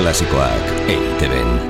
Klasikoak eiteben.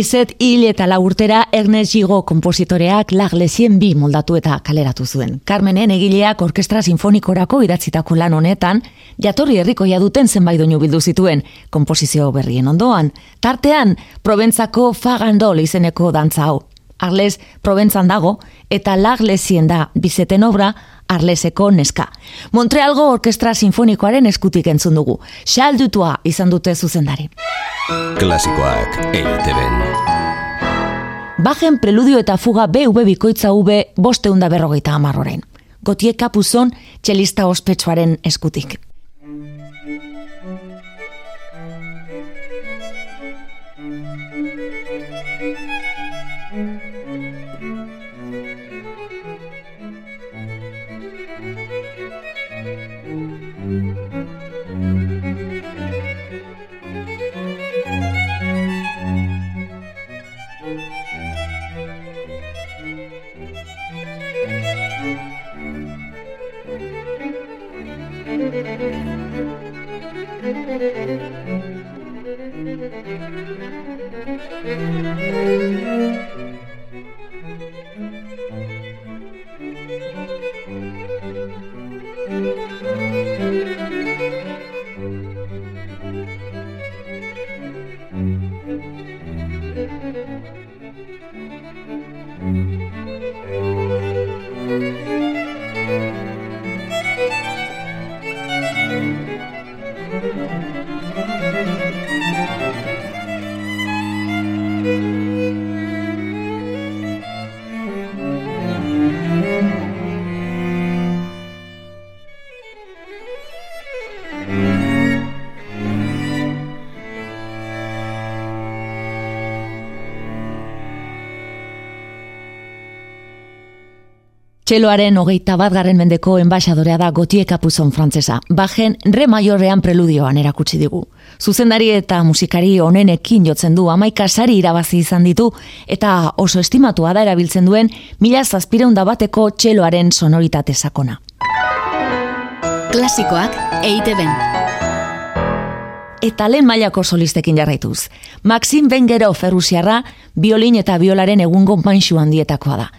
Bizet hil eta laurtera Ernest Gigo kompositoreak laglesien bi moldatu eta kaleratu zuen. Carmenen egileak orkestra sinfonikorako idatzitako lan honetan, jatorri herrikoia duten zenbait doinu bildu zituen, komposizio berrien ondoan. Tartean, Proventzako Fagandol izeneko dantza hau. Arles Proventzan dago, eta laglesien da bizeten obra, Arleseko neska. Montrealgo Orkestra Sinfonikoaren eskutik entzun dugu. Xaldutua izan dute zuzendari. Klasikoak eiteben. Bajen preludio eta fuga BV bikoitza V bosteunda berrogeita amarroren. Gotie kapuzon txelista ospetsuaren eskutik. Txeloaren hogeita bat garren mendeko enbaixadorea da Gotie Kapuzon frantzesa. Bajen re maiorrean preludioan erakutsi digu. Zuzendari eta musikari onenekin jotzen du amaika sari irabazi izan ditu eta oso estimatua da erabiltzen duen mila zazpireunda bateko txeloaren sonoritate sakona. Klasikoak eite ben. Eta lehen mailako solistekin jarraituz. Maxim Bengero Ferrusiarra, biolin eta biolaren egungo maixu handietakoa da.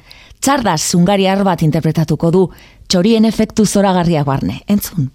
Txardaz zungariar bat interpretatuko du, txorien efektu zoragarriak barne. Entzun.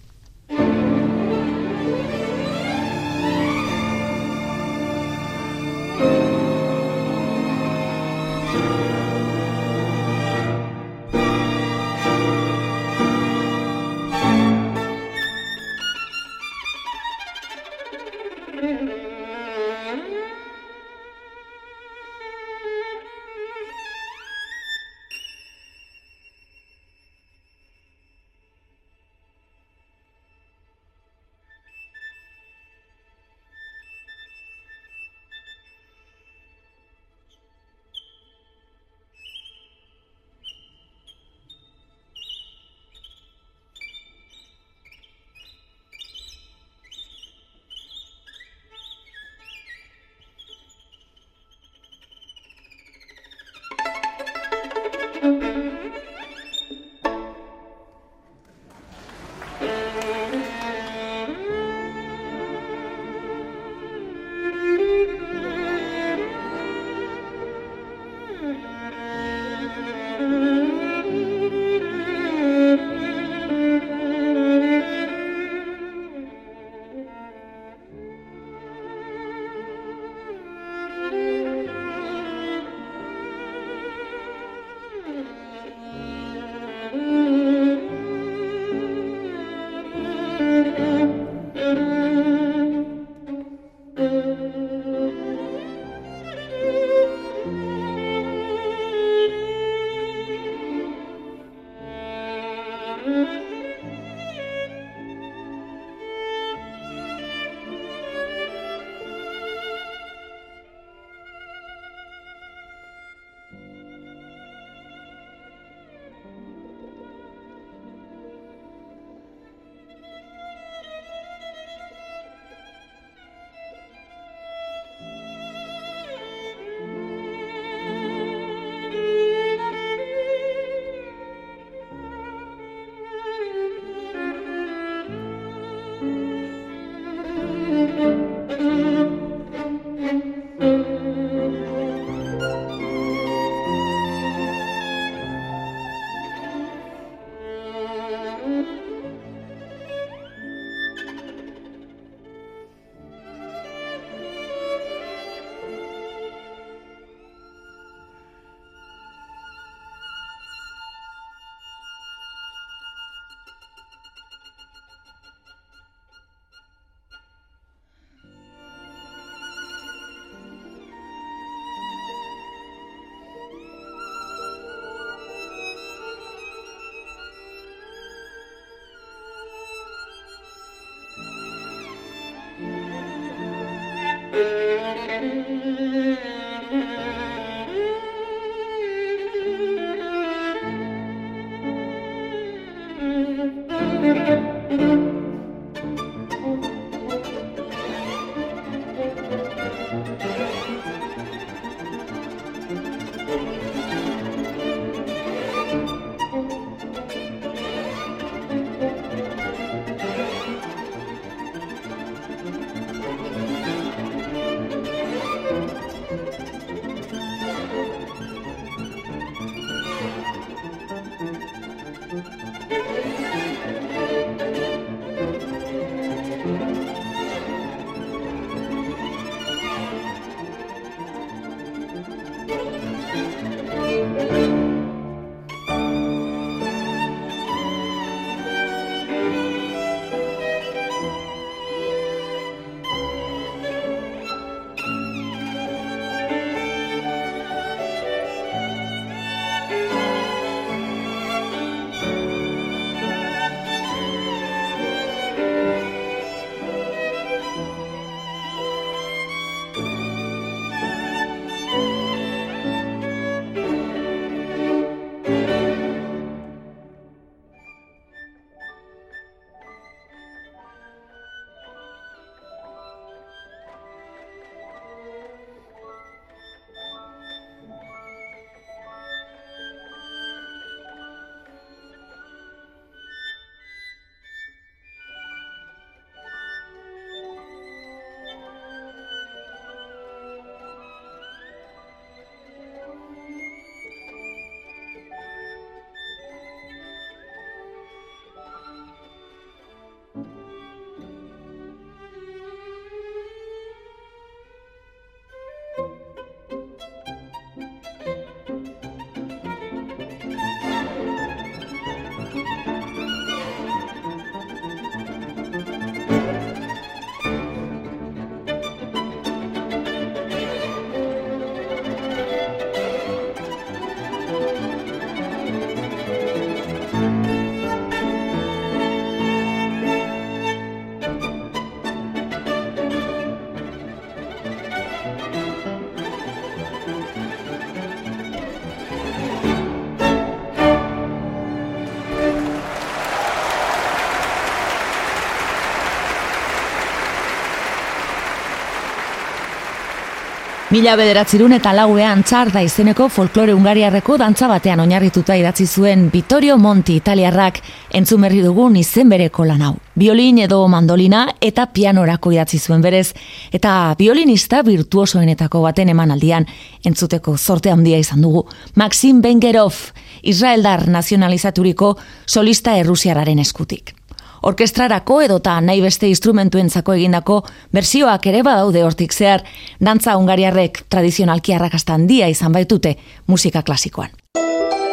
Mila bederatzirun eta lauean txar da izeneko folklore ungariarreko dantza batean oinarrituta idatzi zuen Vittorio Monti italiarrak entzumerri dugun izen bereko lan hau. Biolin edo mandolina eta pianorako idatzi zuen berez, eta violinista virtuosoenetako baten emanaldian entzuteko zorte handia izan dugu. Maxim Bengerov, Israeldar nazionalizaturiko solista errusiararen eskutik orkestrarako edota nahi beste instrumentuentzako egindako bersioak ere badaude hortik zehar, dantza ungariarrek tradizionalki arrakasta handia izan baitute musika klasikoan.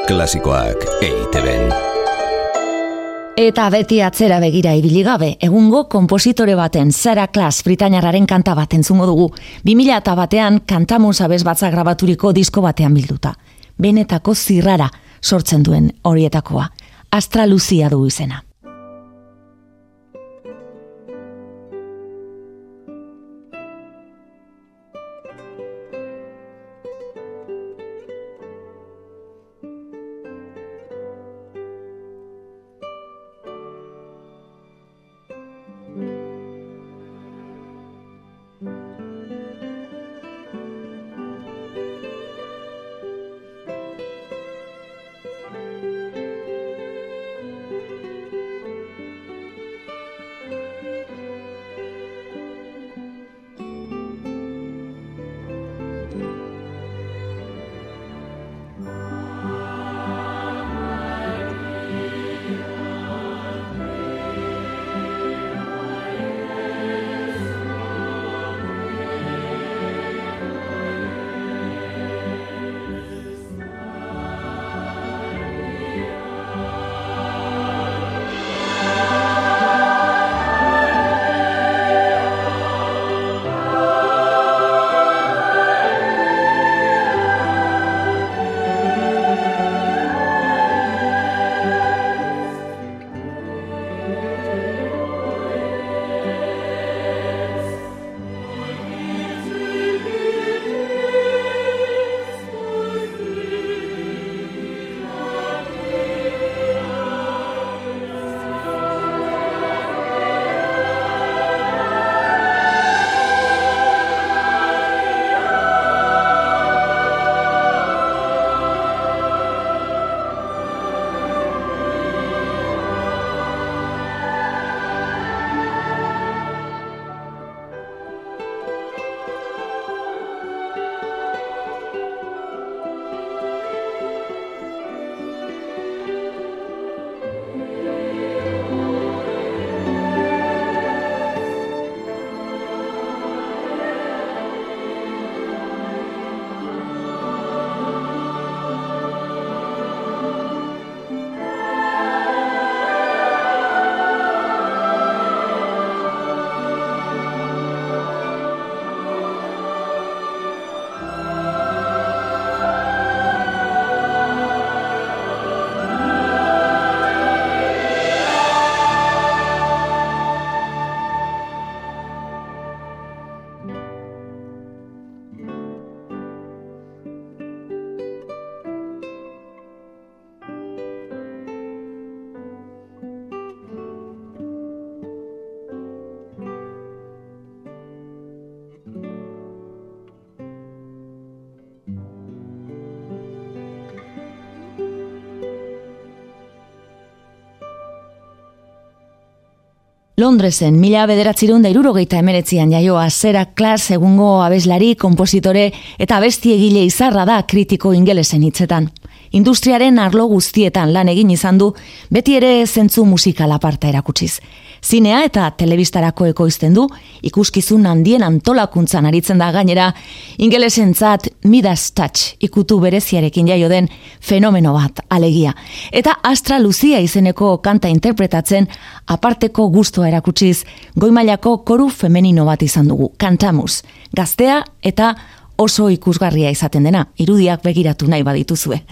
Klasikoak eiteben. Eta beti atzera begira ibili gabe, egungo kompositore baten Zara Klas Britainarraren kanta bat entzungo dugu, 2000 eta batean kantamun zabez batza grabaturiko disko batean bilduta. Benetako zirrara sortzen duen horietakoa. Astra Lucia du izena. Londresen, mila bederatzirun da irurogeita emeretzian jaioa zera klas egungo abeslari, kompositore eta abesti egile izarra da kritiko ingelesen hitzetan. Industriaren arlo guztietan lan egin izan du, beti ere zentzu musikala parta erakutsiz. Zinea eta telebistarako ekoizten du, ikuskizun handien antolakuntzan aritzen da gainera, ingelesen zat Midas Touch ikutu bereziarekin jaio den fenomeno bat alegia. Eta Astra Lucia izeneko kanta interpretatzen aparteko gustoa erakutsiz, goimailako koru femenino bat izan dugu, kantamus, gaztea eta oso ikusgarria izaten dena, irudiak begiratu nahi badituzue.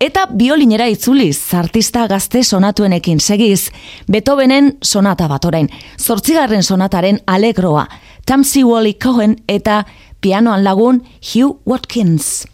Eta biolinera itzuliz, artista gazte sonatuenekin segiz, Beethovenen sonata bat orain, zortzigarren sonataren alegroa, Tamsi Wally Cohen eta pianoan lagun Hugh Watkins.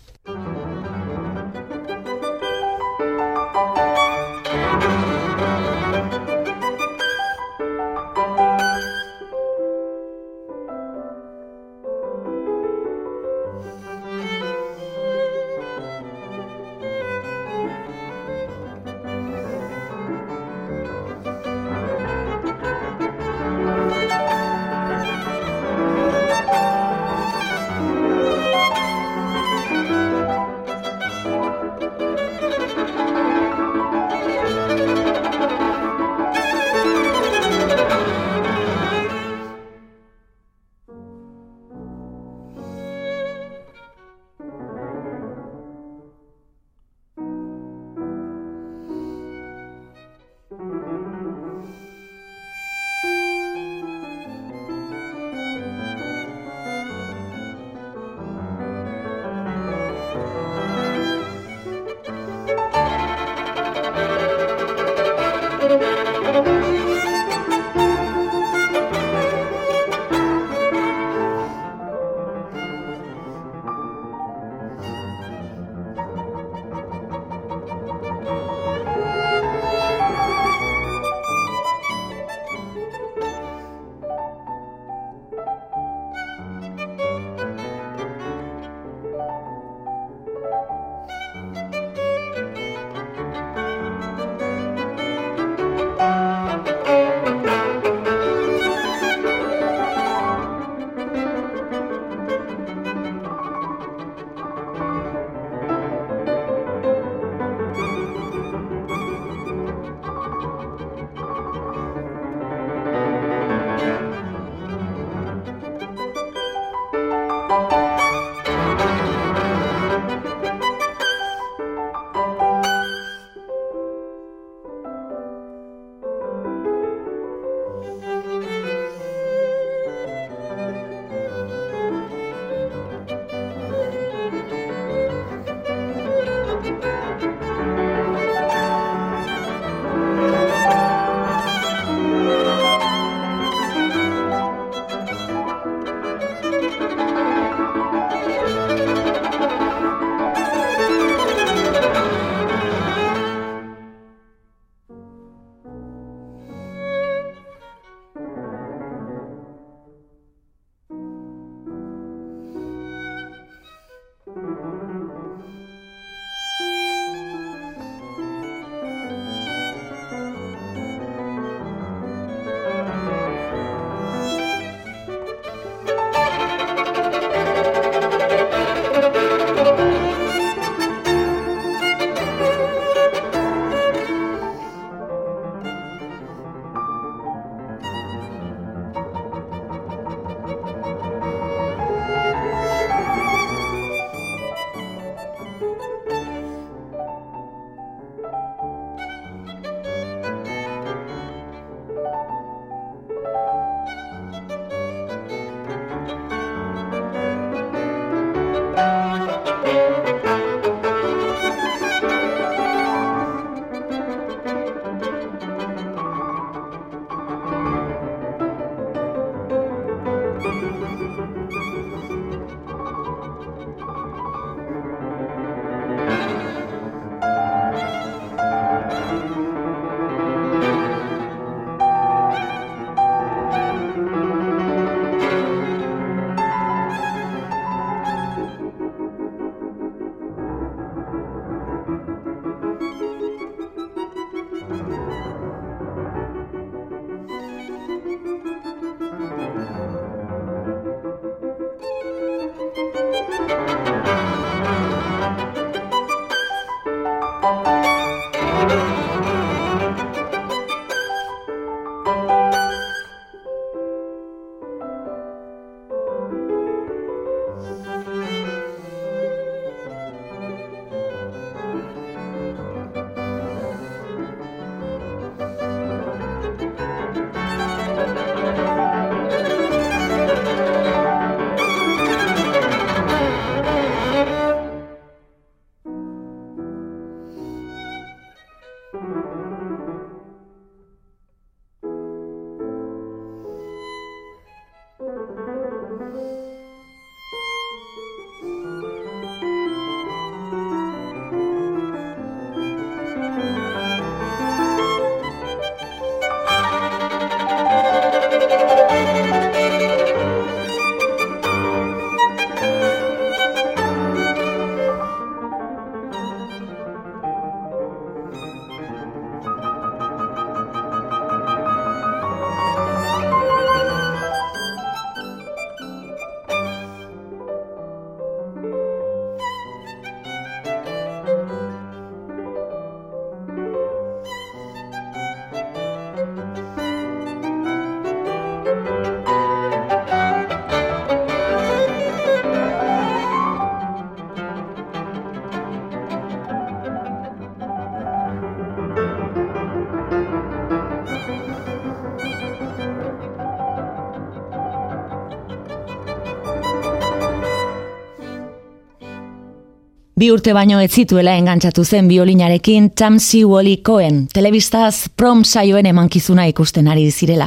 Bi urte baino ez zituela engantzatu zen biolinarekin Tamsi Wally Cohen, telebistaz prom saioen emankizuna ikusten ari zirela.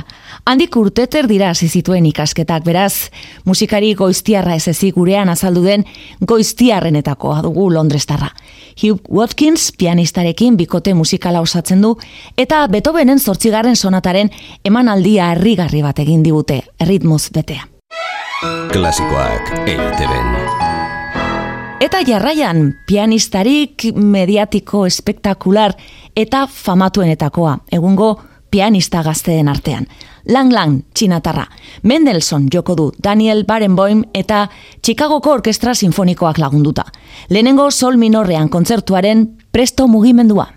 Handik urteter dira hasi zituen ikasketak, beraz, musikari goiztiarra ez ezik gurean azaldu den goiztiarrenetakoa dugu Londrestarra. Hugh Watkins pianistarekin bikote musikala osatzen du, eta Beethovenen zortzigarren sonataren emanaldia herrigarri bat egin digute, erritmoz betea. Klasikoak eiteben. Eta jarraian, pianistarik mediatiko espektakular eta famatuenetakoa, egungo pianista gazteen artean. Lang Lang, txinatarra. Mendelssohn joko du, Daniel Barenboim eta Chicagoko Orkestra Sinfonikoak lagunduta. Lehenengo sol minorrean kontzertuaren presto mugimendua.